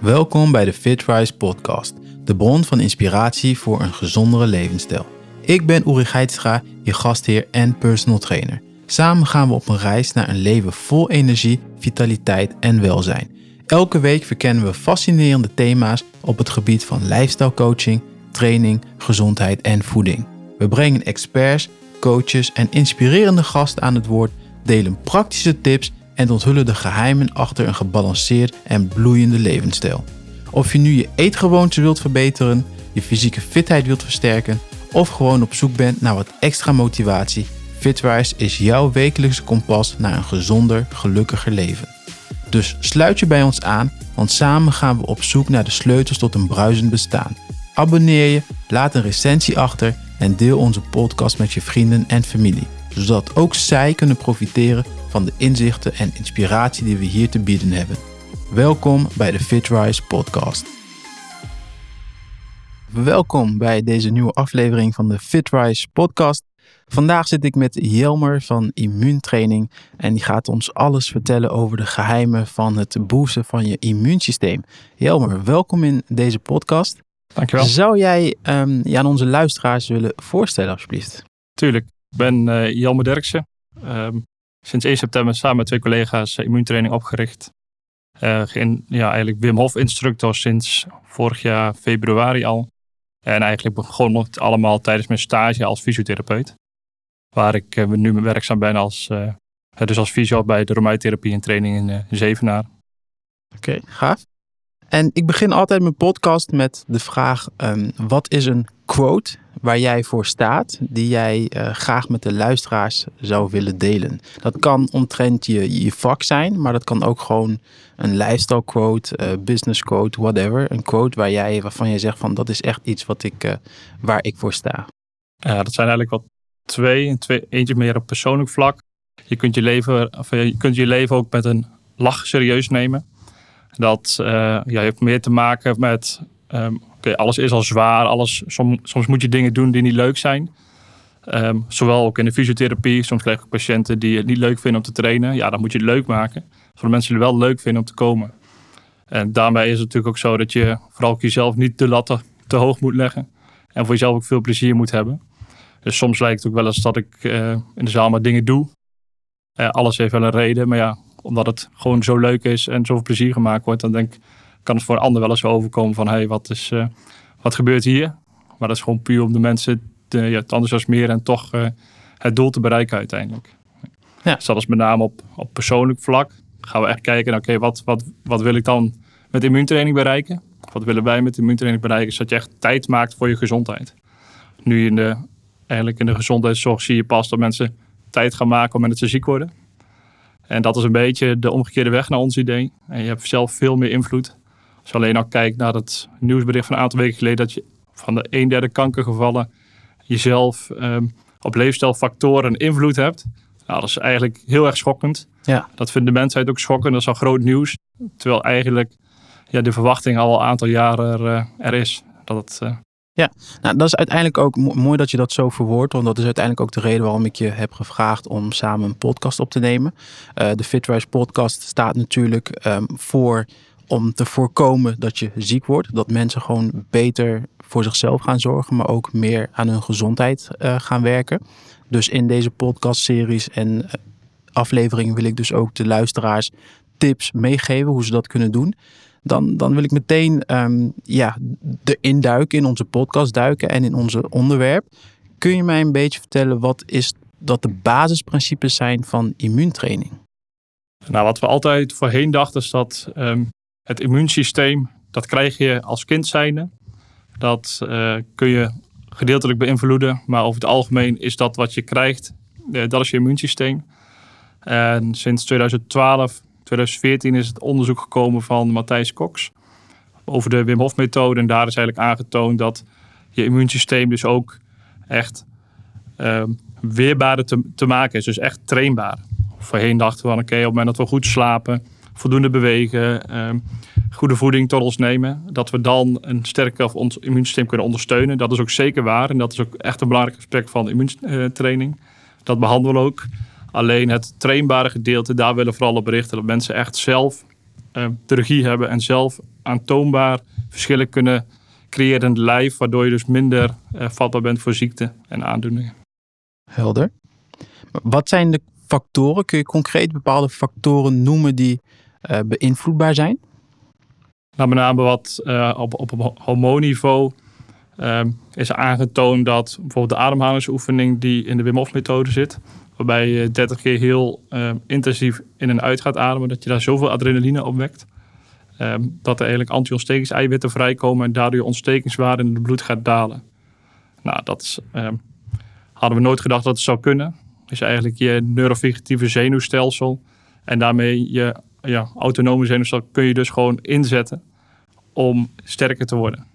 Welkom bij de FitRise podcast, de bron van inspiratie voor een gezondere levensstijl. Ik ben Uri Geitstra, je gastheer en personal trainer. Samen gaan we op een reis naar een leven vol energie, vitaliteit en welzijn. Elke week verkennen we fascinerende thema's op het gebied van lifestyle coaching, training, gezondheid en voeding. We brengen experts, coaches en inspirerende gasten aan het woord, delen praktische tips en onthullen de geheimen achter een gebalanceerd en bloeiende levensstijl. Of je nu je eetgewoonten wilt verbeteren, je fysieke fitheid wilt versterken of gewoon op zoek bent naar wat extra motivatie, Fitwise is jouw wekelijkse kompas naar een gezonder, gelukkiger leven. Dus sluit je bij ons aan, want samen gaan we op zoek naar de sleutels tot een bruisend bestaan. Abonneer je, laat een recensie achter en deel onze podcast met je vrienden en familie, zodat ook zij kunnen profiteren van de inzichten en inspiratie die we hier te bieden hebben. Welkom bij de FitRise podcast. Welkom bij deze nieuwe aflevering van de FitRise podcast. Vandaag zit ik met Jelmer van Immuuntraining en die gaat ons alles vertellen over de geheimen van het boosten van je immuunsysteem. Jelmer, welkom in deze podcast. Dankjewel. Zou jij um, je aan onze luisteraars willen voorstellen alsjeblieft? Tuurlijk. Ik ben uh, Jelmer Derksen. Um, sinds 1 september samen met twee collega's immuuntraining opgericht. Uh, geen, ja, eigenlijk Wim Hof instructor sinds vorig jaar februari al. En eigenlijk begon het allemaal tijdens mijn stage als fysiotherapeut. Waar ik uh, nu werkzaam ben als, uh, dus als fysio bij de reumaattherapie en training in Zevenaar. Oké, gaaf. En ik begin altijd mijn podcast met de vraag: um, wat is een quote waar jij voor staat, die jij uh, graag met de luisteraars zou willen delen? Dat kan omtrent je, je vak zijn, maar dat kan ook gewoon een lifestyle quote, uh, business quote, whatever. Een quote waar jij, waarvan je zegt van dat is echt iets wat ik, uh, waar ik voor sta. Ja, dat zijn eigenlijk wel twee, twee. Eentje meer op persoonlijk vlak. Je kunt je leven, of je kunt je leven ook met een lach serieus nemen. Dat ja, heeft meer te maken met. Um, okay, alles is al zwaar. Alles, soms, moet je dingen doen die niet leuk zijn. Um, zowel ook in de fysiotherapie. Soms krijg ik patiënten die het niet leuk vinden om te trainen. Ja, dan moet je het leuk maken. Zodat mensen het wel leuk vinden om te komen. En daarmee is het natuurlijk ook zo dat je vooral ook jezelf niet de latten te hoog moet leggen. En voor jezelf ook veel plezier moet hebben. Dus soms lijkt het ook wel eens dat ik uh, in de zaal maar dingen doe. Uh, alles heeft wel een reden, maar ja, omdat het gewoon zo leuk is en zoveel plezier gemaakt wordt, dan denk kan het voor een ander wel eens overkomen van hé, hey, wat, is, uh, wat gebeurt hier? Maar dat is gewoon puur om de mensen te, ja, te enthousiasmeren en toch uh, het doel te bereiken uiteindelijk. Ja. Dus dat is met name op, op persoonlijk vlak. Gaan we echt kijken, oké, okay, wat, wat, wat wil ik dan met immuuntraining bereiken? Wat willen wij met immuuntraining bereiken? Zodat je echt tijd maakt voor je gezondheid. Nu in de, eigenlijk in de gezondheidszorg zie je pas dat mensen tijd gaan maken dat ze ziek worden. En dat is een beetje de omgekeerde weg naar ons idee. En je hebt zelf veel meer invloed. Als je alleen al kijkt naar het nieuwsbericht van een aantal weken geleden... dat je van de een derde kankergevallen jezelf um, op leefstijlfactoren invloed hebt. Nou, dat is eigenlijk heel erg schokkend. Ja. Dat vindt de mensheid ook schokkend. Dat is al groot nieuws. Terwijl eigenlijk ja, de verwachting al een aantal jaren er, uh, er is. Dat het, uh, ja, nou, dat is uiteindelijk ook mooi dat je dat zo verwoordt. Want dat is uiteindelijk ook de reden waarom ik je heb gevraagd om samen een podcast op te nemen. Uh, de FitRise podcast staat natuurlijk um, voor om te voorkomen dat je ziek wordt. Dat mensen gewoon beter voor zichzelf gaan zorgen, maar ook meer aan hun gezondheid uh, gaan werken. Dus in deze podcastseries en uh, afleveringen wil ik dus ook de luisteraars tips meegeven hoe ze dat kunnen doen dan, dan wil ik meteen um, ja, erin duiken, in onze podcast duiken en in onze onderwerp. Kun je mij een beetje vertellen wat is dat de basisprincipes zijn van immuuntraining? Nou, wat we altijd voorheen dachten is dat um, het immuunsysteem, dat krijg je als kind zijnde. Dat uh, kun je gedeeltelijk beïnvloeden, maar over het algemeen is dat wat je krijgt, uh, dat is je immuunsysteem. En sinds 2012 2014 is het onderzoek gekomen van Matthijs Cox over de Wim Hof methode. En daar is eigenlijk aangetoond dat je immuunsysteem dus ook echt uh, weerbaarder te, te, maken is. Dus echt trainbaar. Voorheen dachten we van oké, op het moment dat we goed slapen, voldoende bewegen, um, goede voeding tot ons nemen, dat we dan een sterker ons immuunsysteem kunnen ondersteunen. Dat is ook zeker waar en dat is ook echt een belangrijk aspect van immuuntraining. Dat behandelen we ook. Alleen het trainbare gedeelte, daar willen we vooral op berichten. Dat mensen echt zelf uh, hebben en zelf aantoonbaar verschillen kunnen creëren in het lijf, waardoor je dus minder uh, vatbaar bent voor ziekte en aandoeningen. Helder. Wat zijn de factoren? Kun je concreet bepaalde factoren noemen die beïnvloedbaar zijn? Nou, met name wat uh, op, op hormoonniveau um, is aangetoond dat bijvoorbeeld de ademhalingsoefening die in de Wim Hof methode zit, waarbij je 30 keer heel uh, intensief in en uit gaat ademen, dat je daar zoveel adrenaline opwekt. Um, dat er eigenlijk anti-ontstekingseiwitten vrijkomen en daardoor je ontstekingswaarde in het bloed gaat dalen. Nou, dat is, hadden we nooit gedacht dat het zou kunnen. Dus eigenlijk je neurovegetatieve zenuwstelsel en daarmee je ja, autonome zenuwstelsel kun je dus gewoon inzetten om sterker te worden.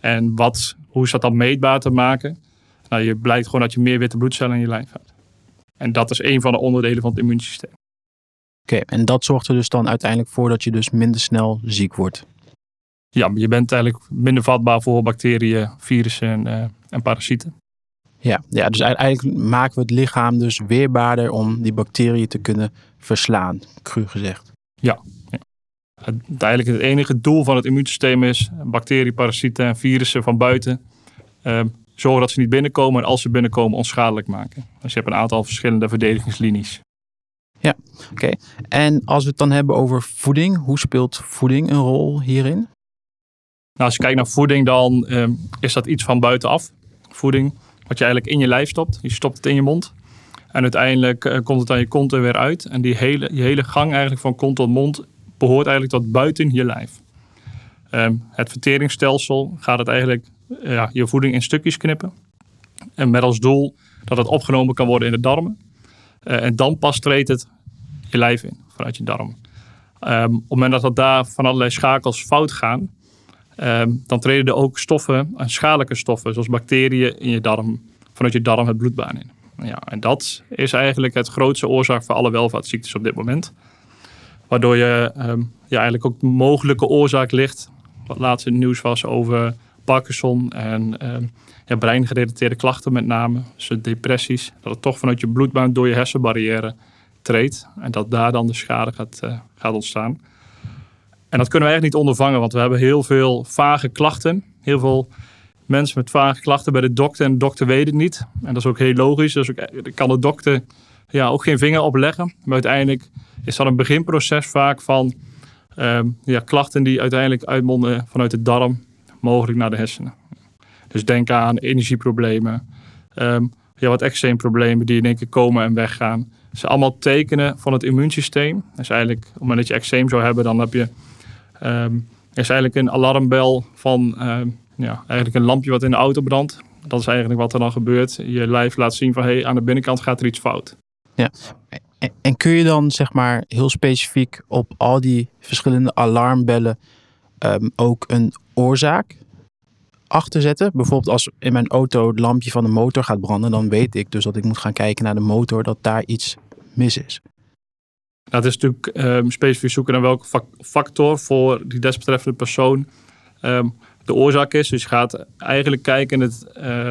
En wat, hoe is dat dan meetbaar te maken? Nou, je blijkt gewoon dat je meer witte bloedcellen in je lijf hebt. En dat is een van de onderdelen van het immuunsysteem. Oké, en dat zorgt er dus dan uiteindelijk voor dat je dus minder snel ziek wordt? Ja, je bent eigenlijk minder vatbaar voor bacteriën, virussen en, uh, en parasieten. Ja, ja, dus eigenlijk maken we het lichaam dus weerbaarder om die bacteriën te kunnen verslaan, cru gezegd. Ja, ja. Uiteindelijk het enige doel van het immuunsysteem is bacteriën, parasieten en virussen van buiten uh, zorgen dat ze niet binnenkomen en als ze binnenkomen onschadelijk maken. Dus je hebt een aantal verschillende verdedigingslinies. Ja, oké. En als we het dan hebben over voeding, hoe speelt voeding een rol hierin? Nou, als je kijkt naar voeding, dan uh, is dat iets van buitenaf. Voeding, wat je eigenlijk in je lijf stopt. Je stopt het in je mond. En uiteindelijk uh, komt het aan je kont er weer uit. En die hele, hele gang eigenlijk van kont tot mond behoort eigenlijk tot buiten je lijf. Um, het verteringsstelsel gaat het eigenlijk ja, je voeding in stukjes knippen. En met als doel dat het opgenomen kan worden in de darmen. Uh, en dan pas treedt het je lijf in vanuit je darmen. Um, op het moment dat, dat daar van allerlei schakels fout gaan, um, dan treden er ook stoffen, schadelijke stoffen, zoals bacteriën in je darm, vanuit je darm het bloedbaan in. Ja, en dat is eigenlijk het grootste oorzaak voor alle welvaartsziektes op dit moment. Waardoor je um, eigenlijk ook de mogelijke oorzaak ligt. Wat laatst in het nieuws was over Parkinson en um, ja, breingerelateerde klachten met name. Dus depressies. Dat het toch vanuit je bloedbaan door je hersenbarrière treedt. En dat daar dan de schade gaat, uh, gaat ontstaan. En dat kunnen we eigenlijk niet ondervangen. Want we hebben heel veel vage klachten. Heel veel mensen met vage klachten bij de dokter. En de dokter weet het niet. En dat is ook heel logisch. Dus ook, kan de dokter ja, ook geen vinger opleggen. Maar uiteindelijk is dat een beginproces vaak van um, ja, klachten die uiteindelijk uitmonden vanuit de darm, mogelijk naar de hersenen. Dus denk aan energieproblemen, um, ja, wat extreemproblemen die in één keer komen en weggaan. Dat zijn allemaal tekenen van het immuunsysteem. Dus eigenlijk, op het moment dat je eczeem zou hebben, dan heb je um, is eigenlijk een alarmbel van ja, eigenlijk een lampje wat in de auto brandt. Dat is eigenlijk wat er dan gebeurt. Je lijf laat zien van hé, hey, aan de binnenkant gaat er iets fout. Ja, en kun je dan zeg maar heel specifiek op al die verschillende alarmbellen um, ook een oorzaak achter zetten? Bijvoorbeeld als in mijn auto het lampje van de motor gaat branden, dan weet ik dus dat ik moet gaan kijken naar de motor, dat daar iets mis is. Het is natuurlijk um, specifiek zoeken naar welke factor voor die desbetreffende persoon um, de oorzaak is. Dus je gaat eigenlijk kijken het, uh,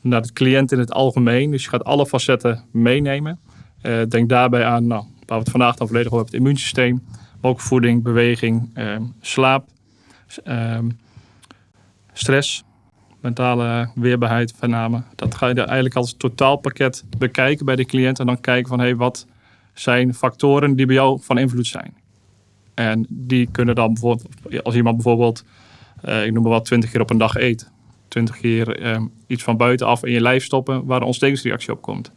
naar de cliënt in het algemeen. Dus je gaat alle facetten meenemen. Uh, denk daarbij aan, nou, waar we het vandaag dan volledig over hebben, het immuunsysteem. Ook voeding, beweging, uh, slaap, stress, mentale weerbaarheid name. Dat ga je eigenlijk als totaalpakket bekijken bij de cliënt. En dan kijken van, hé, hey, wat zijn factoren die bij jou van invloed zijn? En die kunnen dan bijvoorbeeld, als iemand bijvoorbeeld uh, ik noem maar wat, 20 keer op een dag eet. 20 keer uh, iets van buitenaf in je lijf stoppen waar een ontstekingsreactie op komt.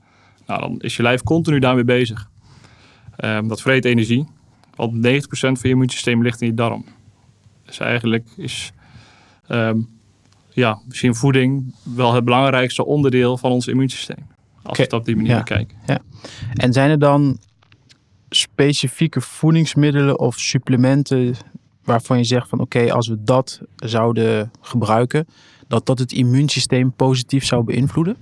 Nou, dan is je lijf continu daarmee bezig. Um, dat vreet energie, want 90% van je immuunsysteem ligt in je darm. Dus eigenlijk is um, ja, misschien voeding wel het belangrijkste onderdeel van ons immuunsysteem. Als we het op die manier ja. bekijken. Ja. En zijn er dan specifieke voedingsmiddelen of supplementen waarvan je zegt van oké, als we dat zouden gebruiken, dat dat het immuunsysteem positief zou beïnvloeden?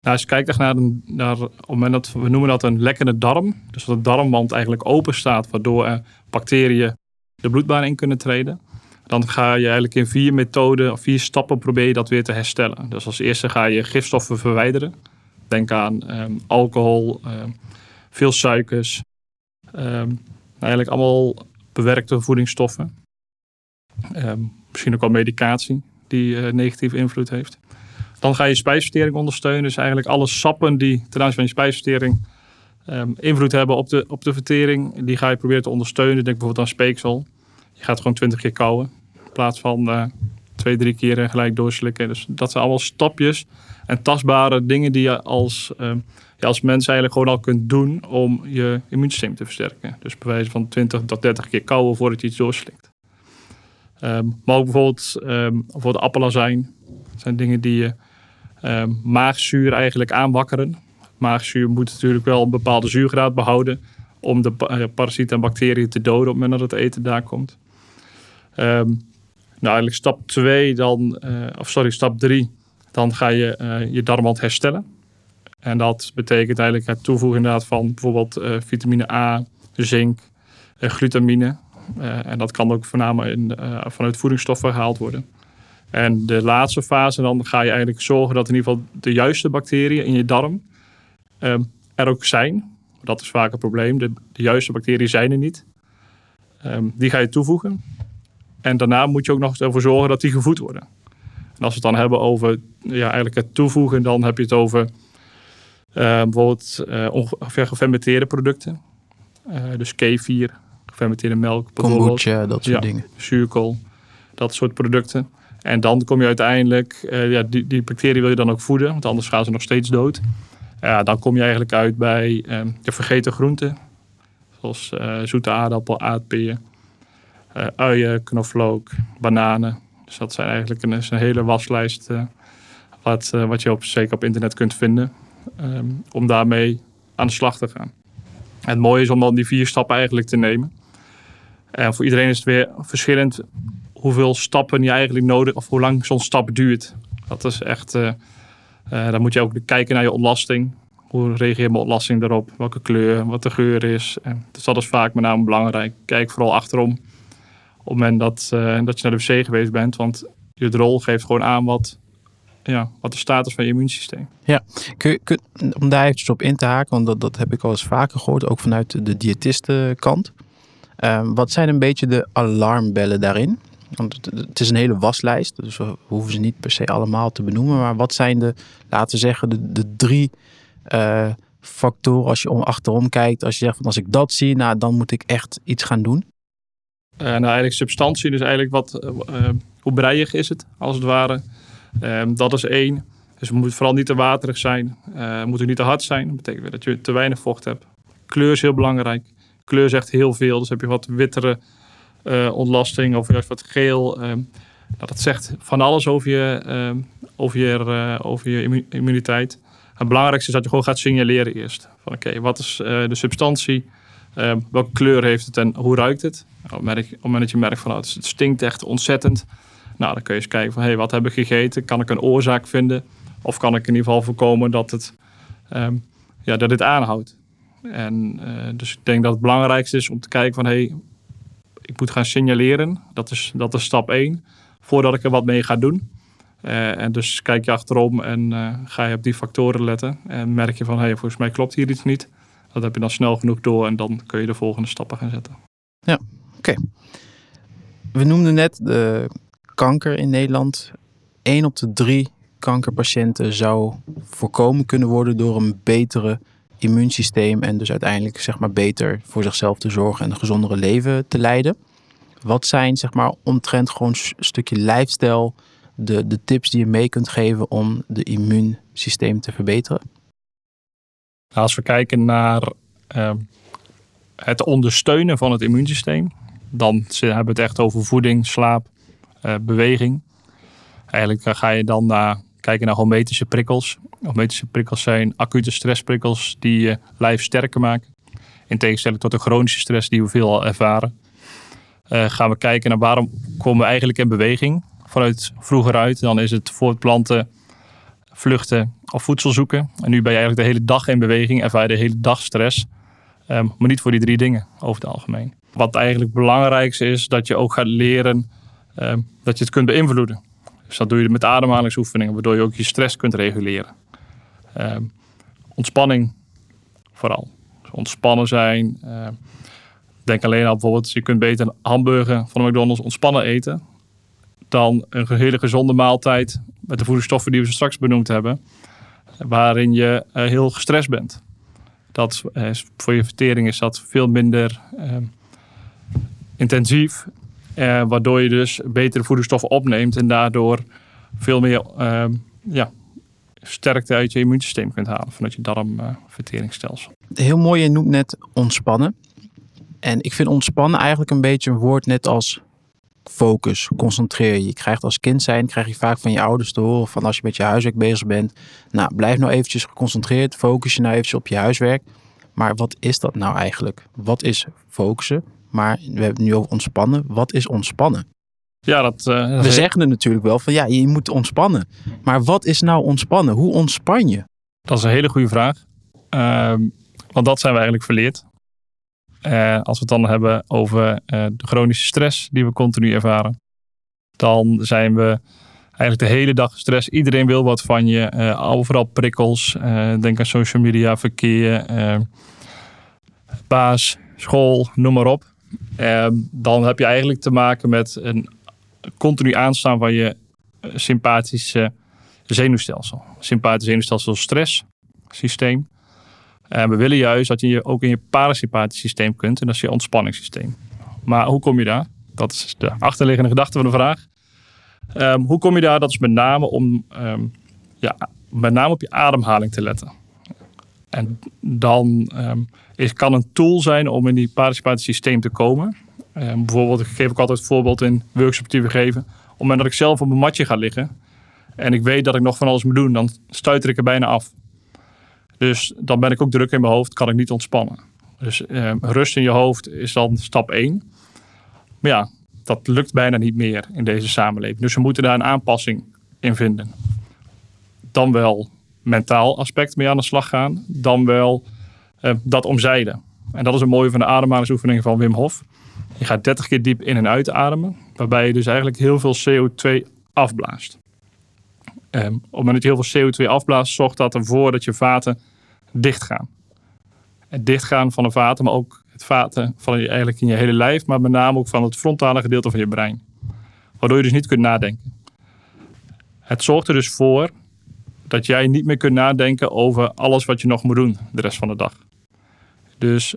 Nou, als je kijkt echt naar, een, naar op dat we noemen dat een lekkende darm, dus dat de darmwand eigenlijk open staat, waardoor er bacteriën de bloedbaan in kunnen treden, dan ga je eigenlijk in vier methoden of vier stappen proberen dat weer te herstellen. Dus als eerste ga je gifstoffen verwijderen. Denk aan um, alcohol, um, veel suikers, um, eigenlijk allemaal bewerkte voedingsstoffen. Ehm, misschien ook wel medicatie die uh, negatieve invloed heeft. Dan ga je spijsvertering ondersteunen. Dus eigenlijk alle sappen die ten aanzien van je spijsvertering um, invloed hebben op de, op de vertering, die ga je proberen te ondersteunen. Denk bijvoorbeeld aan speeksel. Je gaat gewoon 20 keer kauwen in plaats van uh, twee, drie keer gelijk doorslikken. Dus dat zijn allemaal stapjes en tastbare dingen die je als, je als mens eigenlijk gewoon al kunt doen om je immuunsysteem te versterken. Dus bij wijze van 20 tot 30 keer kauwen voordat je iets doorslikt. Um, maar ook bijvoorbeeld, um, bijvoorbeeld appelazijn. Dat zijn dingen die je maagzuur eigenlijk aanwakkeren. Maagzuur moet natuurlijk wel een bepaalde zuurgraad behouden om de uh, parasieten en bacteriën te doden op het moment dat het eten daar komt. Nou, eigenlijk stap 2 dan, uh, of sorry, stap 3, dan ga je uh, je darmwand herstellen. En dat betekent eigenlijk het toevoegen inderdaad van bijvoorbeeld uh, vitamine A, zink, glutamine. en dat kan ook voornamelijk vanuit voedingsstoffen gehaald worden. En de laatste fase, dan ga je eigenlijk zorgen dat in ieder geval de juiste bacteriën in je darm er ook zijn. Dat is vaak een probleem. De, juiste bacteriën zijn er niet. Um, die ga je toevoegen. En daarna moet je ook nog ervoor zorgen dat die gevoed worden. En als we het dan hebben over ja, eigenlijk het toevoegen, dan heb je het over uh, bijvoorbeeld uh, ongeveer gefermenteerde producten. Uh, dus kefir, gefermenteerde melk. Kombucha, dat soort ja, dingen. Zuurkool, dat soort producten. En dan kom je uiteindelijk, ja, die, die bacteriën wil je dan ook voeden, want anders gaan ze nog steeds dood. Ja, dan kom je eigenlijk uit bij de vergeten groenten, zoals zoete aardappel, aardbeer uh, uien, knoflook, bananen. Dus dat zijn eigenlijk een, een hele waslijst uh, wat, uh, wat je op, zeker op internet kunt vinden. Um, om daarmee aan de slag te gaan. Het mooie is om dan die vier stappen eigenlijk te nemen. En voor iedereen is het weer verschillend hoeveel stappen je eigenlijk nodig of hoe lang zo'n stap duurt. Dat is echt, dan moet je ook kijken naar je ontlasting. Hoe reageert mijn ontlasting daarop? Welke kleur, wat de geur is. Dus dat is vaak met name belangrijk. Kijk vooral achterom op het moment dat, uh, dat je naar de wc geweest bent. Want je rol geeft gewoon aan wat, ja, wat de status van je immuunsysteem. Ja, kun, kun, om daar eventjes op in te haken, want dat, dat heb ik al eens vaker gehoord, ook vanuit de diëtistenkant. Uh, wat zijn een beetje de alarmbellen daarin? Want het, is een hele waslijst, dus we hoeven ze niet per se allemaal te benoemen. Maar wat zijn de, laten we zeggen, de, de drie uh, factoren als je om achterom kijkt? Als je zegt van als ik dat zie, nou, dan moet ik echt iets gaan doen. Uh, nou, eigenlijk substantie, dus eigenlijk wat, uh, hoe breiig is het, als het ware. Um, dat is één. Dus het moet vooral niet te waterig zijn. Het moet ook niet te hard zijn. Dat betekent weer dat je te weinig vocht hebt. Kleur is heel belangrijk. Kleur zegt heel veel. Dus heb je wat wittere ontlasting of juist wat geel. Um, nou, dat zegt van alles over je, um, over je, over je immuniteit. Het belangrijkste is dat je gewoon gaat signaleren eerst. Van oké, wat is de substantie? Welke kleur heeft het en hoe ruikt het? Op het moment dat je merkt van het stinkt echt ontzettend. Nou, dan kun je eens kijken van hey, wat heb ik gegeten? Kan ik een oorzaak vinden? Of kan ik in ieder geval voorkomen dat het, um, ja, dat dit aanhoudt? En uh, dus ik denk dat het belangrijkste is om te kijken van hey, ik moet gaan signaleren. Dat is, dat is stap 1. Voordat ik er wat mee ga doen. Uh, en dus kijk je achterom en ga je op die factoren letten. En merk je van hé, hey, volgens mij klopt hier iets niet. Dat heb je dan snel genoeg door en dan kun je de volgende stappen gaan zetten. Ja, oké. We noemden net de kanker in Nederland. 1 op de drie kankerpatiënten zou voorkomen kunnen worden door een betere immuunsysteem en dus uiteindelijk zeg maar beter voor zichzelf te zorgen en een gezondere leven te leiden. Wat zijn zeg maar omtrent gewoon een stukje lifestyle de, de tips die je mee kunt geven om de immuunsysteem te verbeteren? Als we kijken naar uh, het ondersteunen van het immuunsysteem, dan hebben we het echt over voeding, slaap, uh, beweging. Eigenlijk uh, ga je dan naar, kijken naar homeopatische prikkels. Homeopatische prikkels zijn acute stressprikkels die je lijf sterker maken. In tegenstelling tot de chronische stress die we veel ervaren. Uh, gaan we kijken naar waarom komen we eigenlijk in beweging. Vanuit vroeger uit, dan is het voortplanten, vluchten of voedsel zoeken. En nu ben je eigenlijk de hele dag in beweging, ervaar je de hele dag stress. Um, maar niet voor die drie dingen over het algemeen. Wat eigenlijk het belangrijkste is, dat je ook gaat leren um, dat je het kunt beïnvloeden. Dus dat doe je met ademhalingsoefeningen, waardoor je ook je stress kunt reguleren. Um, ontspanning vooral. Dus ontspannen zijn. Denk alleen al bijvoorbeeld, je kunt beter een hamburger van de McDonald's ontspannen eten dan een hele gezonde maaltijd met de voedingsstoffen die we straks benoemd hebben, waarin je uh, heel gestrest bent. Dat, uh, voor je vertering is dat veel minder uh, intensief, waardoor je dus betere voedingsstoffen opneemt en daardoor veel meer ja, sterkte uit je immuunsysteem kunt halen vanuit je darmverteringsstelsel. Heel mooi, je noemt net ontspannen. En ik vind ontspannen eigenlijk een beetje een woord net als focus, concentreer je. Je krijgt als kind zijn, krijg je vaak van je ouders te horen van als je met je huiswerk bezig bent. Nou, blijf nou eventjes geconcentreerd, focus je nou eventjes op je huiswerk. Maar wat is dat nou eigenlijk? Wat is focussen? Maar we hebben het nu over ontspannen. Wat is ontspannen? Ja, dat, uh, we zeggen het natuurlijk wel van ja, je moet ontspannen. Maar wat is nou ontspannen? Hoe ontspan je? Dat is een hele goede vraag. Uh, want dat zijn we eigenlijk verleerd. Uh, als we het dan hebben over uh, de chronische stress die we continu ervaren, dan zijn we eigenlijk de hele dag gestrest. Iedereen wil wat van je. Uh, overal prikkels. denk aan social media, verkeer, baas, school, noem maar op. dan heb je eigenlijk te maken met een continu aanstaan van je sympathische zenuwstelsel. Sympathische zenuwstelsel stresssysteem. En we willen juist dat je ook in je parasympathisch systeem kunt. En dat is je ontspanningssysteem. Maar hoe kom je daar? Dat is de achterliggende gedachte van de vraag. Um, hoe kom je daar? Dat is met name om um, ja, met name op je ademhaling te letten. En dan um, is, kan een tool zijn om in die parasympathisch systeem te komen. bijvoorbeeld, ik geef ook altijd het voorbeeld in workshops die we geven. Op het moment dat ik zelf op mijn matje ga liggen en ik weet dat ik nog van alles moet doen, dan stuiter ik er bijna af. Dus dan ben ik ook druk in mijn hoofd, kan ik niet ontspannen. Dus eh, rust in je hoofd is dan stap 1. Maar ja, dat lukt bijna niet meer in deze samenleving. Dus we moeten daar een aanpassing in vinden. Dan wel mentaal aspect mee aan de slag gaan. Dan wel eh, dat omzeilen. En dat is een mooie van de ademhalingsoefeningen van Wim Hof. Je gaat 30 keer diep in en uit ademen. Waarbij je dus eigenlijk heel veel CO2 afblaast. Op het moment dat je heel veel CO2 afblaast, zorgt dat ervoor dat je vaten dichtgaan. Het dichtgaan van de vaten, maar ook het vaten van je, eigenlijk in je hele lijf, maar met name ook van het frontale gedeelte van je brein. Waardoor je dus niet kunt nadenken. Het zorgt er dus voor dat jij niet meer kunt nadenken over alles wat je nog moet doen de rest van de dag. Dus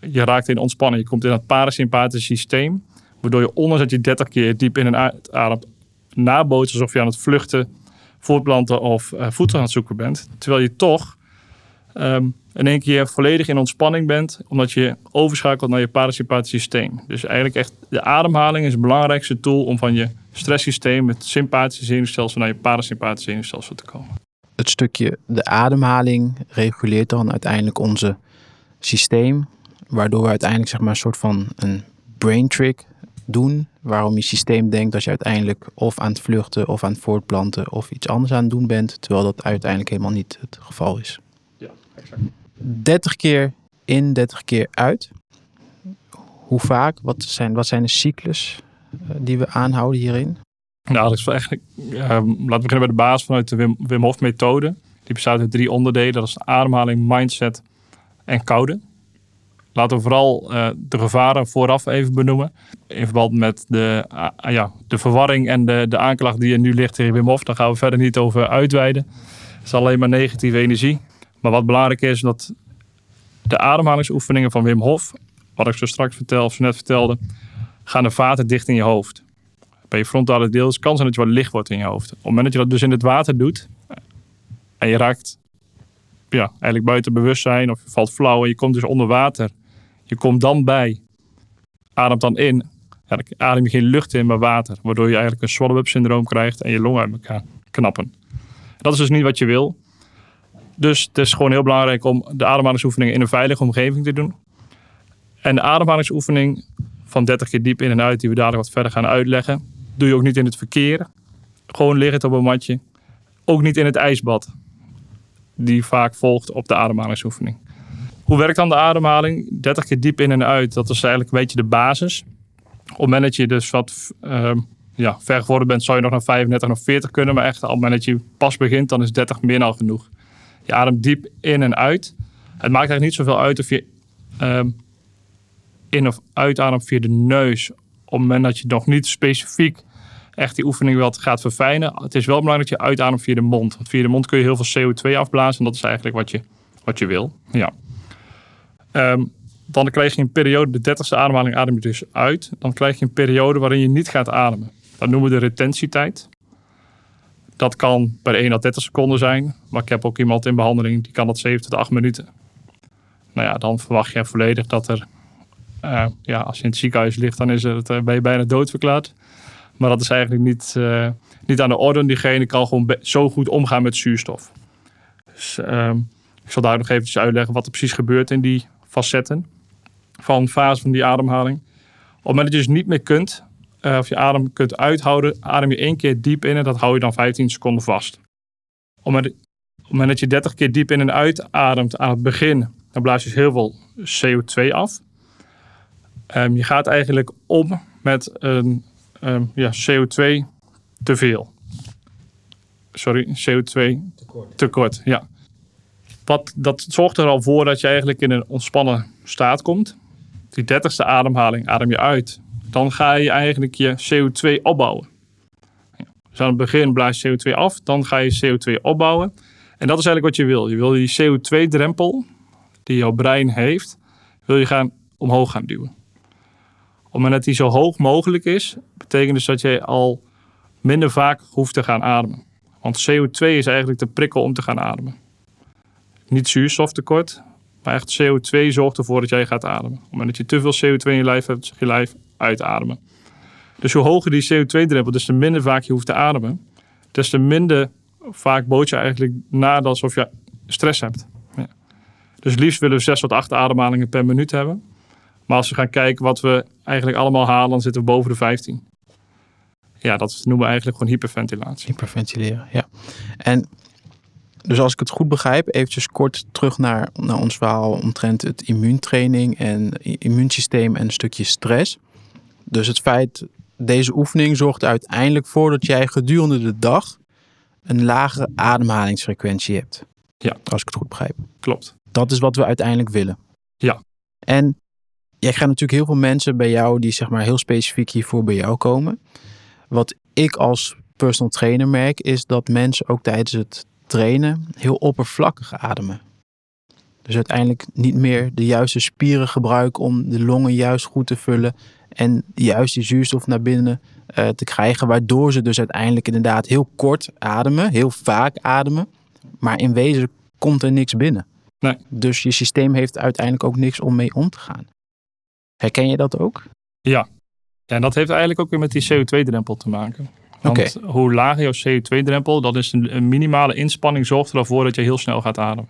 je raakt in ontspanning. Je komt in het parasympathische systeem, waardoor je ondanks dat je 30 keer diep in en uit ademt, nabootst alsof je aan het vluchten voortplanten of uh, voedsel aan het zoeken bent. Terwijl je toch um, in één keer volledig in ontspanning bent, omdat je overschakelt naar je parasympathisch systeem. Dus eigenlijk echt de ademhaling is het belangrijkste tool om van je stresssysteem, het sympathische zenuwstelsel, naar je parasympathische zenuwstelsel te komen. Het stukje de ademhaling reguleert dan uiteindelijk onze systeem, waardoor we uiteindelijk zeg maar een soort van een brain trick doen. Waarom je systeem denkt dat je uiteindelijk of aan het vluchten of aan het voortplanten of iets anders aan het doen bent. Terwijl dat uiteindelijk helemaal niet het geval is. Ja, exact. 30 keer in, 30 keer uit. Hoe vaak? Wat zijn, wat zijn de cyclus uh, die we aanhouden hierin? Nou, dat is eigenlijk, uh, laten we beginnen bij de basis vanuit de Wim, Wim Hof methode. Die bestaat uit drie onderdelen. Dat is ademhaling, mindset en koude. Laten we vooral uh, de gevaren vooraf even benoemen. In verband met de, uh, ja, de verwarring en de, de aanklacht die er nu ligt tegen Wim Hof. Daar gaan we verder niet over uitweiden. Het is alleen maar negatieve energie. Maar wat belangrijk is, dat de ademhalingsoefeningen van Wim Hof, wat ik zo straks vertel, of zo net vertelde, gaan de vaten dicht in je hoofd. Bij je frontale deel is kans dat je wat licht wordt in je hoofd. Op het moment dat je dat dus in het water doet en je raakt ja, eigenlijk buiten bewustzijn of je valt flauw en je komt dus onder water je komt dan bij, ademt dan in. Adem je geen lucht in, maar water. Waardoor je eigenlijk een swallow-up syndroom krijgt en je longen uit elkaar knappen. Dat is dus niet wat je wil. Dus het is gewoon heel belangrijk om de ademhalingsoefeningen in een veilige omgeving te doen. En de ademhalingsoefening van 30 keer diep in en uit, die we dadelijk wat verder gaan uitleggen, doe je ook niet in het verkeer. Gewoon liggend op een matje. Ook niet in het ijsbad, die vaak volgt op de ademhalingsoefening. Hoe werkt dan de ademhaling? 30 keer diep in en uit. Dat is eigenlijk een beetje de basis. Op het moment dat je dus wat uh, ja, ver geworden bent, zou je nog naar 35 of 40 kunnen. Maar echt, op het moment dat je pas begint, dan is 30 meer dan genoeg. Je ademt diep in en uit. Het maakt eigenlijk niet zoveel uit of je uh, in- of uitademt via de neus. Op het moment dat je nog niet specifiek echt die oefening wilt gaat verfijnen. Het is wel belangrijk dat je uitademt via de mond. Want via de mond kun je heel veel CO2 afblazen. En dat is eigenlijk wat je, wat je wil. Ja. Ehm, dan krijg je een periode, de 30ste ademhaling adem je dus uit. Dan krijg je een periode waarin je niet gaat ademen. Dat noemen we de retentietijd. Dat kan per 1 à 30 seconden zijn. Maar ik heb ook iemand in behandeling die kan dat 7 tot 8 minuten. Nou ja, dan verwacht je volledig dat er... Uh, ja, als je in het ziekenhuis ligt, dan is het, uh, ben je bijna doodverklaard. Maar dat is eigenlijk niet, uh, niet aan de orde. Diegene kan gewoon zo goed omgaan met zuurstof. Dus uh, ik zal daar nog eventjes uitleggen wat er precies gebeurt in die facetten van fase van die ademhaling. Op het moment dat je dus niet meer kunt, uh, of je adem kunt uithouden, adem je één keer diep in en dat hou je dan 15 seconden vast. Op het moment, op het moment dat je 30 keer diep in en uit ademt aan het begin, dan blaas je dus heel veel CO2 af. Um, je gaat eigenlijk om met een um, ja, CO2 te veel. Sorry, CO2 tekort. tekort ja. Wat, dat zorgt er al voor dat je eigenlijk in een ontspannen staat komt. Die dertigste ademhaling adem je uit. Dan ga je eigenlijk je CO2 opbouwen. Dus aan het begin blaas je CO2 af, dan ga je CO2 opbouwen. En dat is eigenlijk wat je wil. Je wil die CO2-drempel die jouw brein heeft, wil je gaan omhoog gaan duwen. Op het dat die zo hoog mogelijk is, betekent dus dat je al minder vaak hoeft te gaan ademen. Want CO2 is eigenlijk de prikkel om te gaan ademen. Niet zuurstoftekort, maar echt CO2 zorgt ervoor dat jij gaat ademen. Op het moment dat je te veel CO2 in je lijf hebt, je lijf uitademen. Dus hoe hoger die CO2-drempel, des te minder vaak je hoeft te ademen, des te minder vaak boot je eigenlijk na alsof je stress hebt. Ja. Dus liefst willen we 6 tot 8 ademhalingen per minuut hebben. Maar als we gaan kijken wat we eigenlijk allemaal halen, dan zitten we boven de 15. Ja, dat noemen we eigenlijk gewoon hyperventilatie. Hyperventileren, ja. En dus als ik het goed begrijp, eventjes kort terug naar, naar ons verhaal omtrent het immuuntraining en immuunsysteem en een stukje stress. Dus het feit, deze oefening zorgt uiteindelijk voor dat jij gedurende de dag een lagere ademhalingsfrequentie hebt. Ja. Als ik het goed begrijp. Klopt. Dat is wat we uiteindelijk willen. Ja. En jij krijgt natuurlijk heel veel mensen bij jou die zeg maar heel specifiek hiervoor bij jou komen. Wat ik als personal trainer merk is dat mensen ook tijdens het trainen heel oppervlakkig ademen. Dus uiteindelijk niet meer de juiste spieren gebruiken om de longen juist goed te vullen en juist die zuurstof naar binnen uh, te krijgen, waardoor ze dus uiteindelijk inderdaad heel kort ademen, heel vaak ademen, maar in wezen komt er niks binnen. Nee. Dus je systeem heeft uiteindelijk ook niks om mee om te gaan. Herken je dat ook? Ja. ja en dat heeft eigenlijk ook weer met die CO2-drempel te maken. Want hoe lager jouw CO2-drempel, dat is een, een, minimale inspanning, zorgt ervoor dat je heel snel gaat ademen.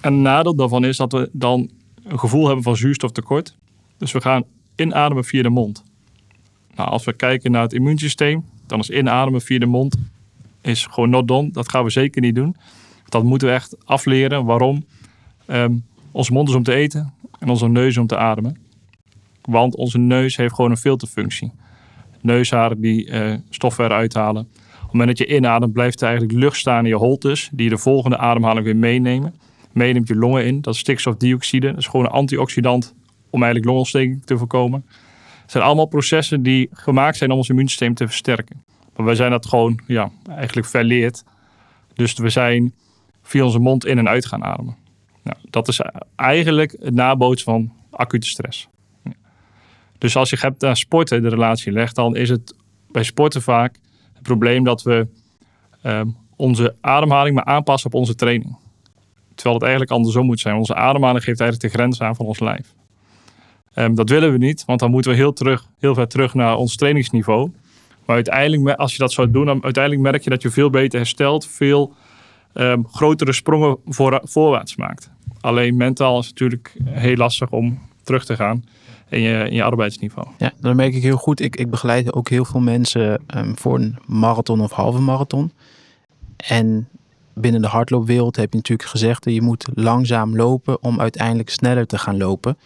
En een nadeel daarvan is dat we dan een gevoel hebben van zuurstoftekort. Dus we gaan inademen via de mond. Nou, als we kijken naar het immuunsysteem, dan is inademen via de mond is gewoon not done. Dat gaan we zeker niet doen. Dat moeten we echt afleren. Waarom? Um, onze mond is om te eten en onze neus om te ademen. Want onze neus heeft gewoon een filterfunctie neusharen die uh, stoffen eruit halen. Op het moment dat je inademt, blijft er eigenlijk lucht staan in je holtes, die je de volgende ademhaling weer meenemen. Meeneemt je longen in, dat is stikstofdioxide. Dat is gewoon een antioxidant om eigenlijk longontsteking te voorkomen. Het zijn allemaal processen die gemaakt zijn om ons immuunsysteem te versterken. Maar wij zijn dat gewoon ja, eigenlijk verleerd. Dus we zijn via onze mond in en uit gaan ademen. Nou, dat is eigenlijk het nabootsen van acute stress. Dus als je hebt naar sporten de relatie legt, dan is het bij sporten vaak het probleem dat we um, onze ademhaling maar aanpassen op onze training. Terwijl het eigenlijk andersom moet zijn. Onze ademhaling geeft eigenlijk de grens aan van ons lijf. Um, dat willen we niet, want dan moeten we heel, terug, heel ver terug naar ons trainingsniveau. Maar uiteindelijk, als je dat zou doen, dan uiteindelijk merk je dat je veel beter herstelt, veel um, grotere sprongen voor, voorwaarts maakt. Alleen mentaal is het natuurlijk heel lastig om terug te gaan in je, in je arbeidsniveau. Ja, dat merk ik heel goed. Ik, ik begeleid ook heel veel mensen um, voor een marathon of halve marathon. En binnen de hardloopwereld heb je natuurlijk gezegd dat je moet langzaam lopen om uiteindelijk sneller te gaan lopen.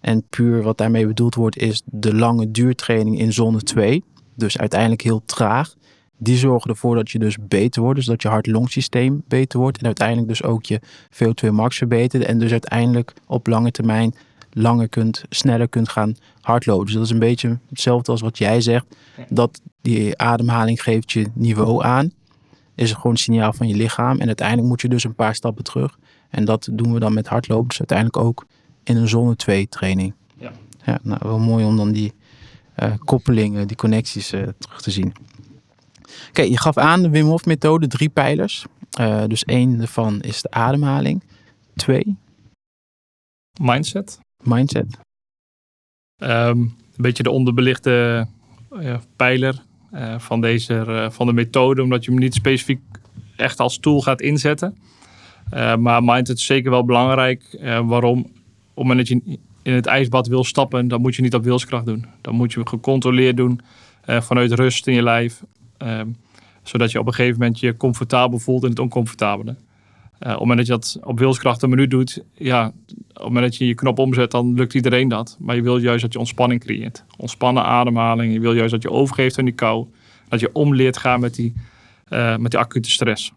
En puur wat daarmee bedoeld wordt is de lange duurtraining in zone 2. Dus uiteindelijk heel traag. Die zorgen ervoor dat je dus beter wordt. Dus dat je hart-longsysteem beter wordt. En uiteindelijk dus ook je VO2 max verbetert. En dus uiteindelijk op lange termijn langer kunt, sneller kunt gaan hardlopen. Dus dat is een beetje hetzelfde als wat jij zegt. Dat die ademhaling geeft je niveau aan. Is gewoon een signaal van je lichaam. En uiteindelijk moet je dus een paar stappen terug. En dat doen we dan met hardlopen. Dus uiteindelijk ook in een zone 2 training. Ja. ja nou, wel mooi om dan die uh, koppelingen, die connecties uh, terug te zien. Oké, je gaf aan de Wim Hof methode, drie pijlers. Uh, dus één daarvan is de ademhaling. Twee? Mindset. Mindset. Um, een beetje de onderbelichte pijler van, deze, van de methode, omdat je hem niet specifiek echt als tool gaat inzetten. maar mindset is zeker wel belangrijk. waarom? Op het moment dat je in het ijsbad wil stappen, dan moet je niet op wilskracht doen. Dan moet je gecontroleerd doen vanuit rust in je lijf. Uh, zodat je op een gegeven moment je comfortabel voelt in het oncomfortabele. Uh, op het moment dat je dat op wilskracht een minuut doet, ja, op het moment dat je je knop omzet, dan lukt iedereen dat. Maar je wil juist dat je ontspanning creëert. Ontspannen ademhaling. Je wil juist dat je overgeeft aan die kou. Dat je omleert gaan met die, met die acute stress.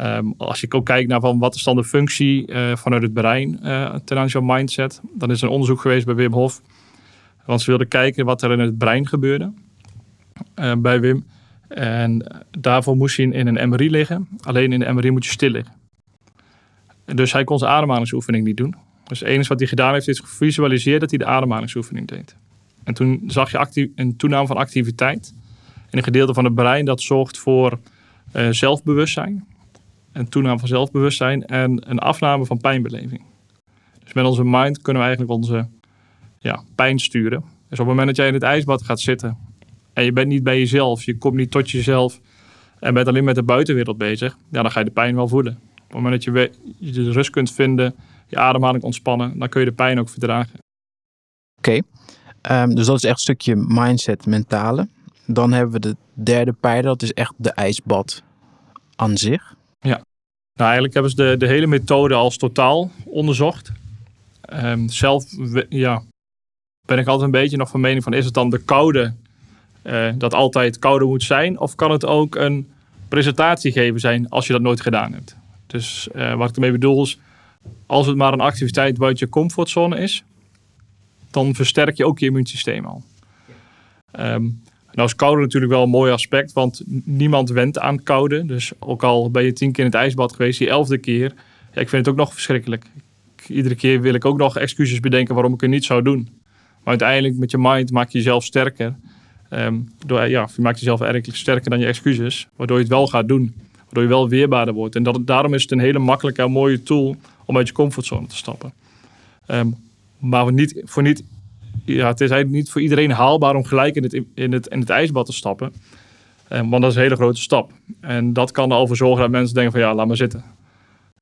Um, als je ook kijkt naar van wat is dan de functie uh, vanuit het brein ten aanzien van mindset, dan is er een onderzoek geweest bij Wim Hof. Want ze wilden kijken wat er in het brein gebeurde bij Wim. En daarvoor moest hij in een MRI liggen. Alleen in de MRI moet je stil liggen. Dus hij kon zijn ademhalingsoefening niet doen. Dus het enige wat hij gedaan heeft is gevisualiseerd dat hij de ademhalingsoefening deed. En toen zag je een toename van activiteit. In een gedeelte van het brein dat zorgt voor zelfbewustzijn een toename van zelfbewustzijn en een afname van pijnbeleving. Dus met onze mind kunnen we eigenlijk onze ja, pijn sturen. Dus op het moment dat jij in het ijsbad gaat zitten en je bent niet bij jezelf, je komt niet tot jezelf en bent alleen met de buitenwereld bezig, ja, dan ga je de pijn wel voelen. Op het moment dat je, je de rust kunt vinden, je ademhaling ontspannen, dan kun je de pijn ook verdragen. Oké, ehm, dus dat is echt een stukje mindset, mentale. Dan hebben we de derde pijler, dat is echt de ijsbad aan zich. Nou, eigenlijk hebben ze de, de hele methode als totaal onderzocht. Um, zelf ja, ben ik altijd een beetje nog van mening van... is het dan de koude uh, dat altijd koude moet zijn? Of kan het ook een presentatie geven zijn als je dat nooit gedaan hebt? Dus uh, wat ik ermee bedoel is... als het maar een activiteit buiten je comfortzone is... dan versterk je ook je immuunsysteem al. Um, nou is koude natuurlijk wel een mooi aspect, want niemand went aan koude. Dus ook al ben je tien keer in het ijsbad geweest, die elfde keer, ja, ik vind het ook nog verschrikkelijk. Iedere keer wil ik ook nog excuses bedenken waarom ik het niet zou doen. Maar uiteindelijk met je mind maak je jezelf sterker. Um, door, ja, je maakt jezelf eigenlijk sterker dan je excuses, waardoor je het wel gaat doen. Waardoor je wel weerbaarder wordt. En dat, daarom is het een hele makkelijke en mooie tool om uit je comfortzone te stappen. Um, maar niet, voor niet ja, het is eigenlijk niet voor iedereen haalbaar om gelijk in het, in het, in het ijsbad te stappen. Um, want dat is een hele grote stap. En dat kan er al voor zorgen dat mensen denken van ja, laat maar zitten.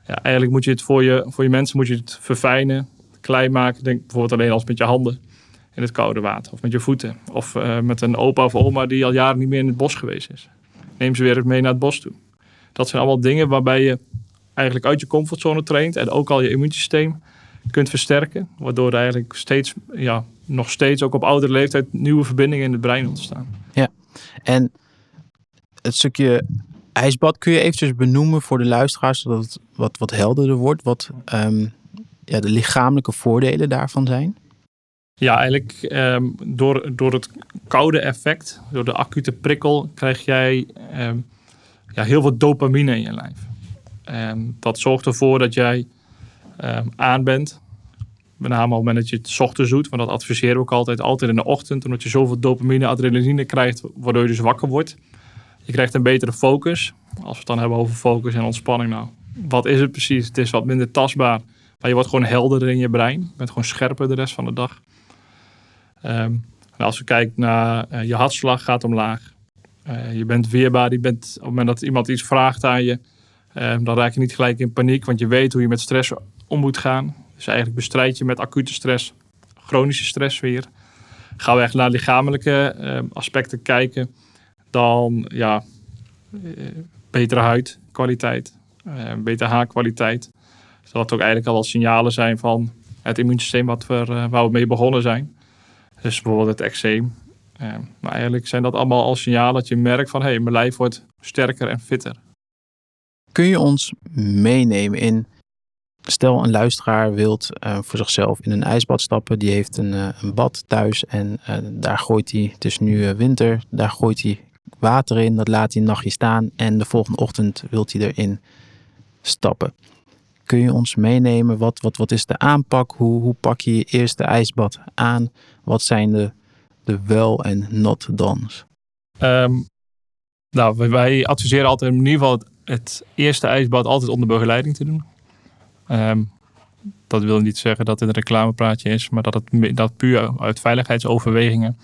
Ja, eigenlijk moet je het voor je, voor je mensen moet je het verfijnen, klein maken. Denk bijvoorbeeld alleen als met je handen in het koude water. Of met je voeten. Of uh, met een opa of oma die al jaren niet meer in het bos geweest is. Neem ze weer mee naar het bos toe. Dat zijn allemaal dingen waarbij je eigenlijk uit je comfortzone traint. En ook al je immuunsysteem kunt versterken. Waardoor er eigenlijk steeds ja, nog steeds ook op oudere leeftijd nieuwe verbindingen in het brein ontstaan. Ja, en het stukje ijsbad kun je eventjes benoemen voor de luisteraars, zodat het wat, wat helderder wordt, wat um, ja, de lichamelijke voordelen daarvan zijn? Ja, eigenlijk um, door, door het koude effect, door de acute prikkel, krijg jij um, ja, heel veel dopamine in je lijf. dat zorgt ervoor dat jij aan bent, met name op het moment dat je het ochtends doet, want dat adviseren we ook altijd, altijd in de ochtend, omdat je zoveel dopamine, adrenaline krijgt, waardoor je dus wakker wordt. Je krijgt een betere focus. Als we het dan hebben over focus en ontspanning, nou, wat is het precies? Het is wat minder tastbaar, maar je wordt gewoon helderder in je brein. Je bent gewoon scherper de rest van de dag. Um, als we kijken naar uh, je hartslag gaat omlaag. Uh, je bent weerbaar. Je bent, op het moment dat iemand iets vraagt aan je, uh, dan raak je niet gelijk in paniek, want je weet hoe je met stress om moet gaan. Dus eigenlijk bestrijd je met acute stress, chronische stress weer. Gaan we echt naar lichamelijke uh, aspecten kijken, dan ja, betere huidkwaliteit, betere haarkwaliteit. Dus dat ook eigenlijk al wel signalen zijn van het immuunsysteem wat we, waar we mee begonnen zijn. Dus bijvoorbeeld het eczeem. Maar eigenlijk zijn dat allemaal al signalen dat je merkt van hé, hey, mijn lijf wordt sterker en fitter. Kun je ons meenemen in Stel een luisteraar wilt uh, voor zichzelf in een ijsbad stappen. Die heeft een, uh, een bad thuis en uh, daar gooit hij, het is nu winter, daar gooit hij water in. Dat laat hij een nachtje staan en de volgende ochtend wilt hij erin stappen. Kun je ons meenemen? Wat, wat, wat is de aanpak? Hoe, hoe pak je je eerste ijsbad aan? Wat zijn de, de wel- en not-dons? Um, nou, wij adviseren altijd in ieder geval het, eerste ijsbad altijd onder begeleiding te doen. Um, dat wil niet zeggen dat het een reclamepraatje is, maar dat het dat puur uit veiligheidsoverwegingen.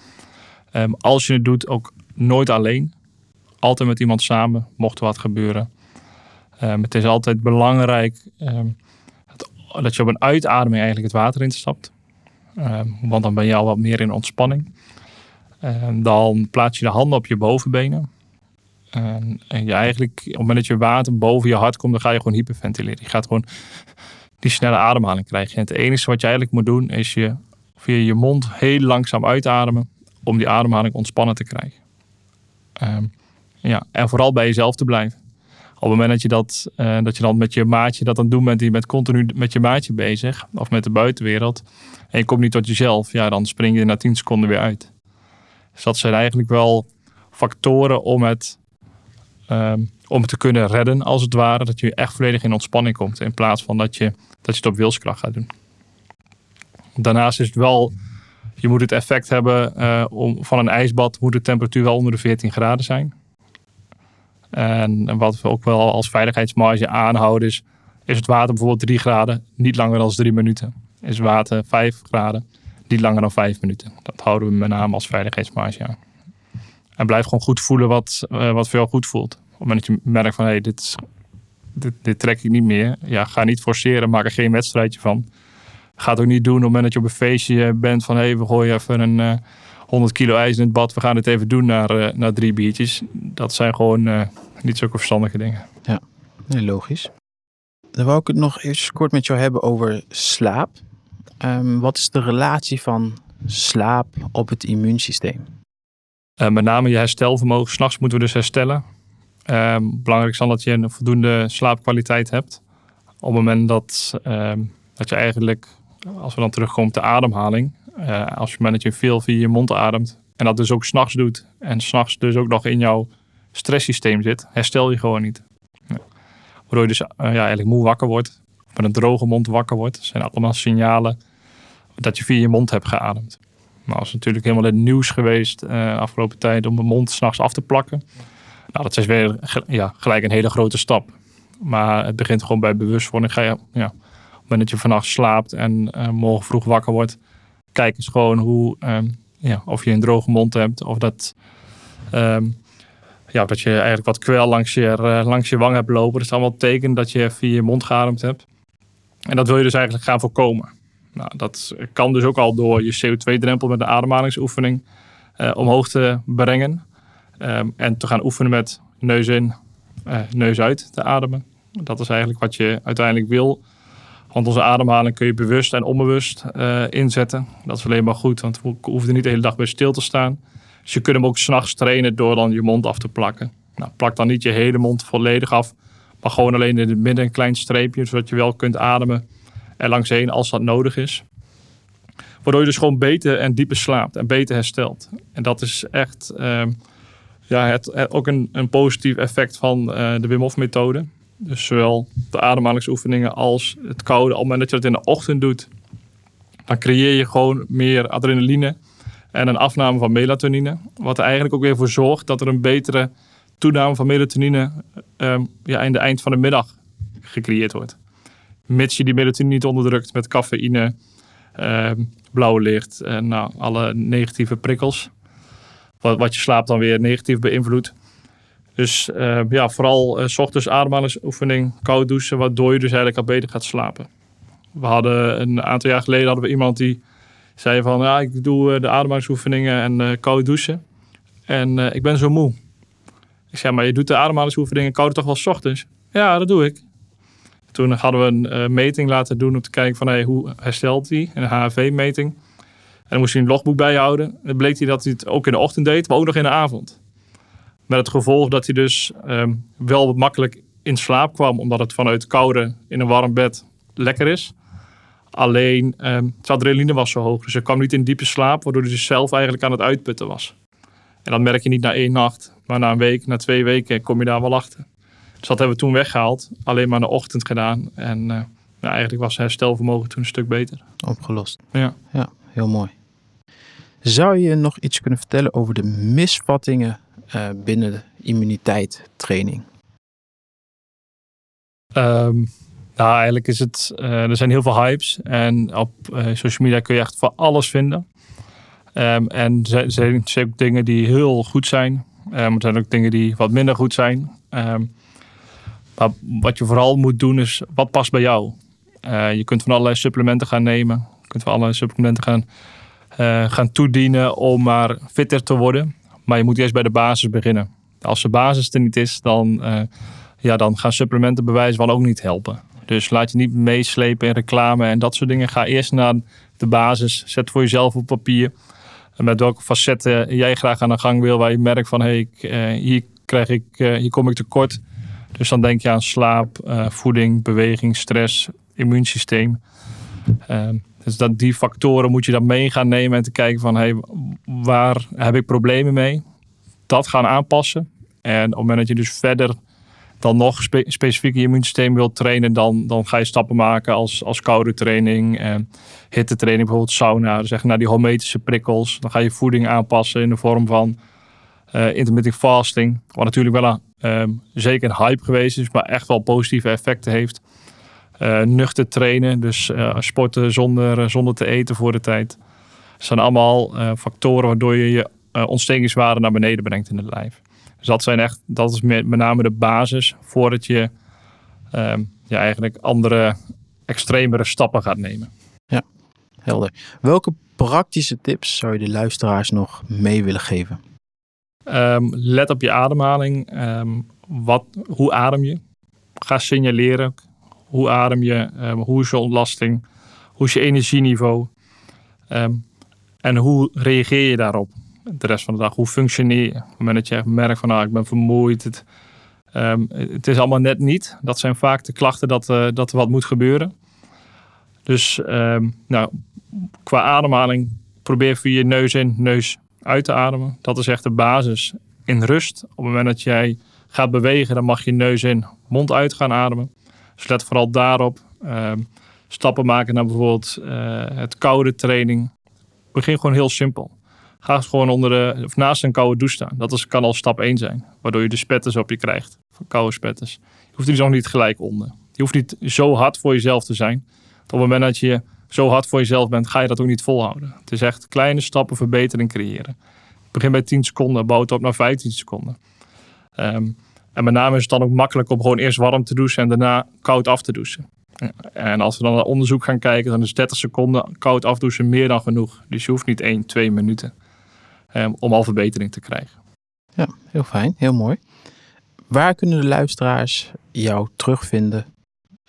Um, als je het doet, ook nooit alleen. Altijd met iemand samen, mocht er wat gebeuren. Het is altijd belangrijk dat, dat, je op een uitademing eigenlijk het water instapt. want dan ben je al wat meer in ontspanning. Dan plaats je de handen op je bovenbenen. En, en je eigenlijk, op het moment dat je water boven je hart komt, dan ga je gewoon hyperventileren. Je gaat gewoon die snelle ademhaling krijgen. En het enige wat je eigenlijk moet doen, is je via je mond heel langzaam uitademen om die ademhaling ontspannen te krijgen. Um, ja, en vooral bij jezelf te blijven. Op het moment dat je, dat, uh, dat je dan met je maatje dat aan het doen bent, je bent continu met je maatje bezig, of met de buitenwereld, en je komt niet tot jezelf, ja, dan spring je na 10 seconden weer uit. Dus dat zijn eigenlijk wel factoren om het Um, om te kunnen redden, als het ware. Dat je echt volledig in ontspanning komt. In plaats van dat je, dat je het op wilskracht gaat doen. Daarnaast is het wel, je moet het effect hebben uh, om, van een ijsbad, moet de temperatuur wel onder de 14 graden zijn. En, en wat we ook wel als veiligheidsmarge aanhouden is, is het water bijvoorbeeld 3 graden, niet langer dan 3 minuten. Is water 5 graden, niet langer dan 5 minuten. Dat houden we met name als veiligheidsmarge aan. En blijf gewoon goed voelen wat, uh, wat voor jou goed voelt. Op het moment dat je merkt van hé, hey, dit, dit, dit trek ik niet meer. Ja, ga niet forceren, maak er geen wedstrijdje van. Ga het ook niet doen op het moment dat je op een feestje bent van hé, hey, we gooien even een uh, 100 kilo ijs in het bad. We gaan het even doen naar, uh, naar drie biertjes. Dat zijn gewoon niet zulke verstandige dingen. Ja, logisch. Dan wou ik het nog even kort met jou hebben over slaap. Um, wat is de relatie van slaap op het immuunsysteem? Uh, met name je herstelvermogen. S'nachts moeten we dus herstellen. Uh, belangrijk is dan dat je een voldoende slaapkwaliteit hebt. Op het moment dat, uh, dat je eigenlijk, als we dan terugkomen op de ademhaling. Uh, als je moment dat je veel via je mond ademt. En dat dus ook s'nachts doet. En s'nachts dus ook nog in jouw stresssysteem zit. Herstel je gewoon niet. Waardoor je dus ja, eigenlijk moe wakker wordt. Met een droge mond wakker wordt. Dat zijn allemaal signalen dat je via je mond hebt geademd. Nou, dat is natuurlijk helemaal het nieuws geweest uh, afgelopen tijd om mijn mond s'nachts af te plakken. Nou, dat is weer ja, gelijk een hele grote stap. Maar het begint gewoon bij bewustwording. Ga je, ja, op het moment dat je vannacht slaapt en uh, morgen vroeg wakker wordt, kijk eens gewoon hoe, um, ja, of je een droge mond hebt. Of dat, um, ja, dat je eigenlijk wat kwel langs je, uh, langs je wang hebt lopen. Dat is allemaal teken dat je via je mond geademd hebt. En dat wil je dus eigenlijk gaan voorkomen. Nou, dat kan dus ook al door je CO2-drempel met de ademhalingsoefening uh, omhoog te brengen. Um, en te gaan oefenen met neus in, uh, neus uit te ademen. Dat is eigenlijk wat je uiteindelijk wil. Want onze ademhaling kun je bewust en onbewust uh, inzetten. Dat is alleen maar goed, want we hoeven niet de hele dag bij stil te staan. Dus je kunt hem ook s'nachts trainen door dan je mond af te plakken. Nou, plak dan niet je hele mond volledig af, maar gewoon alleen in het midden een klein streepje, zodat je wel kunt ademen er langs heen als dat nodig is. Waardoor je dus gewoon beter en dieper slaapt en beter herstelt. En dat is echt uh, ja, het, ook een, een positief effect van uh, de Wim Hof methode. Dus zowel de ademhalingsoefeningen als het koude. Op het moment dat je dat in de ochtend doet, dan creëer je gewoon meer adrenaline en een afname van melatonine. Wat er eigenlijk ook weer voor zorgt dat er een betere toename van melatonine uh, ja, in de eind van de middag gecreëerd wordt. Mits je die melatonine niet onderdrukt met cafeïne, uh, blauwe licht en nou, alle negatieve prikkels. Wat, wat je slaapt dan weer negatief beïnvloedt. Dus uh, ja, vooral uh, s ochtends ademhalingsoefening, koud douchen, waardoor je dus eigenlijk al beter gaat slapen. We hadden een aantal jaar geleden hadden we iemand die zei van ja, ik doe de ademhalingsoefeningen en koud douchen. En ik ben zo moe. Ik zei, maar je doet de ademhalingsoefeningen koud toch wel s ochtends? Ja, dat doe ik. Toen hadden we een uh, meting laten doen om te kijken van hey, hoe herstelt hij, een HRV-meting. En dan moest hij een logboek bijhouden. En bleek hij dat hij het ook in de ochtend deed, maar ook nog in de avond. Met het gevolg dat hij dus um, wel makkelijk in slaap kwam, omdat het vanuit koude in een warm bed lekker is. Alleen het adrenaline was zo hoog. Dus ik kwam niet in diepe slaap, waardoor hij dus zelf eigenlijk aan het uitputten was. En dat merk je niet na één nacht. Maar na een week, na twee weken kom je daar wel achter. Dus dat hebben we toen weggehaald. Alleen maar in de ochtend gedaan. En eh, nou, eigenlijk was het herstelvermogen toen een stuk beter. Opgelost. Ja. Ja, heel mooi. Zou je nog iets kunnen vertellen over de misvattingen eh, binnen de immuniteit training? Ehm, nou, eigenlijk is het, eh, er zijn heel veel hypes en op social media kun je echt van alles vinden. Ehm, en er zijn- ook dingen die heel goed zijn, maar er zijn ook dingen die wat minder goed zijn. Ehm, maar wat je vooral moet doen is, wat past bij jou? Eh, je kunt van allerlei supplementen gaan nemen. Je kunt van allerlei supplementen gaan, eh, gaan toedienen om maar fitter te worden. Maar je moet eerst bij de basis beginnen. Als de basis er niet is, dan, eh, ja, dan gaan supplementen bewijzen van ook niet helpen. Dus laat je niet meeslepen in reclame en dat soort dingen. Ga eerst naar de basis. Zet voor jezelf op papier. Met welke facetten jij graag aan de gang wil. Waar je merkt van hey, ik, eh, hier, krijg ik, hier kom ik tekort. Dus dan denk je aan slaap, eh, voeding, beweging, stress, immuunsysteem. Ehm, dus dat, die factoren moet je dan mee gaan nemen en te kijken van hey, waar heb ik problemen mee? Dat gaan aanpassen. En op het moment dat je dus verder dan nog spe specifiek je immuunsysteem wilt trainen, dan, dan ga je stappen maken als, als koude training, eh, hittetraining, bijvoorbeeld sauna. Dus echt naar die hormetische prikkels. Dan ga je voeding aanpassen in de vorm van eh intermittent fasting. Wat natuurlijk wel een, ehm, zeker een hype geweest is, maar echt wel positieve effecten heeft. Eh, nuchter trainen, dus eh, sporten zonder, zonder te eten voor de tijd. Dat zijn allemaal factoren waardoor je je ontstekingswaarde naar beneden brengt in het lijf. Dus dat, zijn echt, dat is met, name de basis voordat je ja, eigenlijk andere, extremere stappen gaat nemen. Helder. Welke praktische tips zou je de luisteraars nog mee willen geven? Ehm, let op je ademhaling. Ehm, wat, hoe adem je? Ga signaleren. Hoe adem je? Ehm, hoe is je ontlasting? Hoe is je energieniveau? En hoe reageer je daarop de rest van de dag? Hoe functioneer je? Op het moment dat je merkt van nou, ik ben vermoeid. Het, het is allemaal net niet. Dat zijn vaak de klachten dat, eh, dat er wat moet gebeuren. Dus nou, qua ademhaling probeer via je neus in, neus uit te ademen. Dat is echt de basis in rust. Op het moment dat jij gaat bewegen, dan mag je neus in, mond uit gaan ademen. Dus let vooral daarop. Ehm, stappen maken naar bijvoorbeeld eh, het koude training. Begin gewoon heel simpel. Ga gewoon onder de, of naast een koude douche staan. Dat is, kan al stap 1 zijn. Waardoor je de spetters op je krijgt. Van koude spetters. Je hoeft er dus ook niet gelijk onder. Je hoeft niet zo hard voor jezelf te zijn. Op het moment dat je zo hard voor jezelf bent, ga je dat ook niet volhouden. Het is echt kleine stappen verbetering creëren. Begin bij 10 seconden, bouw het op naar 15 seconden. Ehm, en met name is het dan ook makkelijk om gewoon eerst warm te douchen en daarna koud af te douchen. En als we dan naar onderzoek gaan kijken, dan is 30 seconden koud afdouchen meer dan genoeg. Dus je hoeft niet 1, 2 minuten ehm, om al verbetering te krijgen. Ja, heel fijn, heel mooi. Waar kunnen de luisteraars jou terugvinden?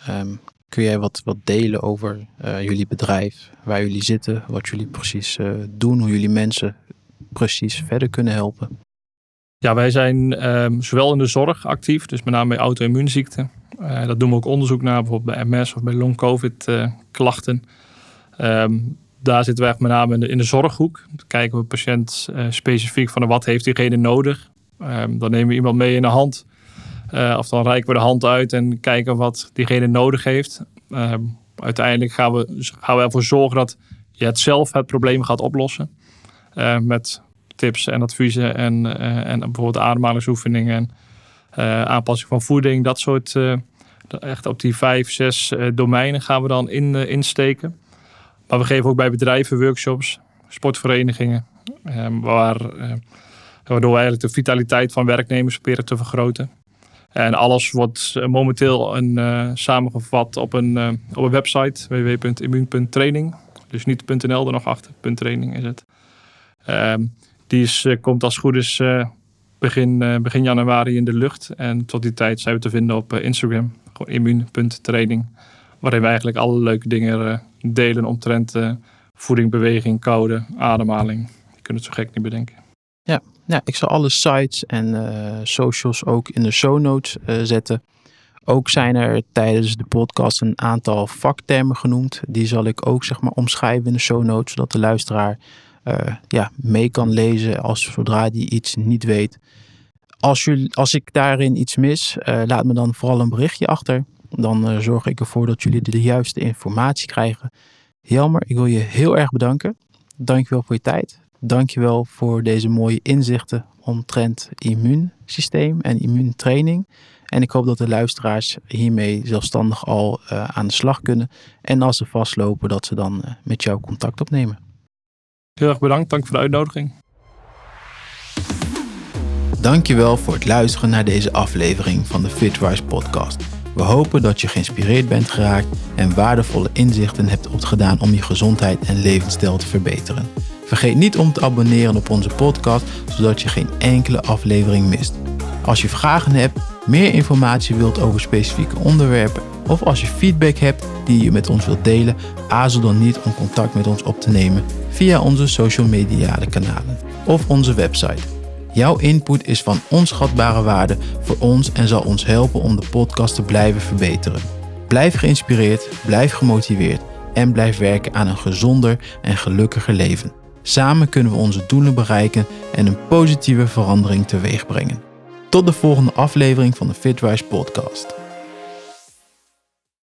Ehm, kun jij wat, wat delen over eh, jullie bedrijf, waar jullie zitten, wat jullie precies eh, doen, hoe jullie mensen precies verder kunnen helpen? Ja, wij zijn ehm, zowel in de zorg actief, dus met name bij auto-immuunziekten. Eh, dat doen we ook onderzoek naar, bijvoorbeeld bij MS of bij long-covid eh, klachten. Ehm, daar zitten echt met name in de, zorghoek. Dan kijken we patiënt specifiek van wat heeft diegene nodig. Ehm, dan nemen we iemand mee in de hand. Eh, of dan reiken we de hand uit en kijken wat diegene nodig heeft. Ehm, uiteindelijk gaan we, gaan we ervoor zorgen dat je het zelf het probleem gaat oplossen. Eh, met tips en adviezen en, eh, en bijvoorbeeld ademhalingsoefeningen en aanpassing van voeding. Dat soort, echt op die vijf, zes domeinen gaan we dan in, insteken. Maar we geven ook bij bedrijven workshops, sportverenigingen, eh, waar, waardoor we eigenlijk de vitaliteit van werknemers proberen te vergroten. En alles wordt eh, momenteel een, eh, samengevat op een, eh, op een website www.immuun.training. Dus niet .nl er nog achter, .training is het. Ehm, die is, komt als goed is begin, begin januari in de lucht. En tot die tijd zijn we te vinden op Instagram, gewoon immuun.training. Waarin we eigenlijk alle leuke dingen delen omtrent voeding, beweging, koude, ademhaling. Je kunt het zo gek niet bedenken. Ja, ik zal alle sites en eh, socials ook in de show notes eh, zetten. Ook zijn er tijdens de podcast een aantal vaktermen genoemd. Die zal ik ook zeg maar omschrijven in de show notes, zodat de luisteraar uh, ja, mee kan lezen als zodra die iets niet weet. Als, jullie, als ik daarin iets mis, laat me dan vooral een berichtje achter. Dan zorg ik ervoor dat jullie de juiste informatie krijgen. Jelmer, ik wil je heel erg bedanken. Dankjewel voor je tijd. Dankjewel voor deze mooie inzichten omtrent immuunsysteem en immuuntraining. En ik hoop dat de luisteraars hiermee zelfstandig al uh, aan de slag kunnen. En als ze vastlopen, dat ze dan uh, met jou contact opnemen. Heel erg bedankt. Dank voor de uitnodiging. Dankjewel voor het luisteren naar deze aflevering van de Fitwise podcast. We hopen dat je geïnspireerd bent geraakt en waardevolle inzichten hebt opgedaan om je gezondheid en levensstijl te verbeteren. Vergeet niet om te abonneren op onze podcast, zodat je geen enkele aflevering mist. Als je vragen hebt, meer informatie wilt over specifieke onderwerpen of als je feedback hebt die je met ons wilt delen, aarzel dan niet om contact met ons op te nemen via onze social media kanalen of onze website. Jouw input is van onschatbare waarde voor ons en zal ons helpen om de podcast te blijven verbeteren. Blijf geïnspireerd, blijf gemotiveerd en blijf werken aan een gezonder en gelukkiger leven. Samen kunnen we onze doelen bereiken en een positieve verandering teweeg brengen. Tot de volgende aflevering van de Fitwise podcast.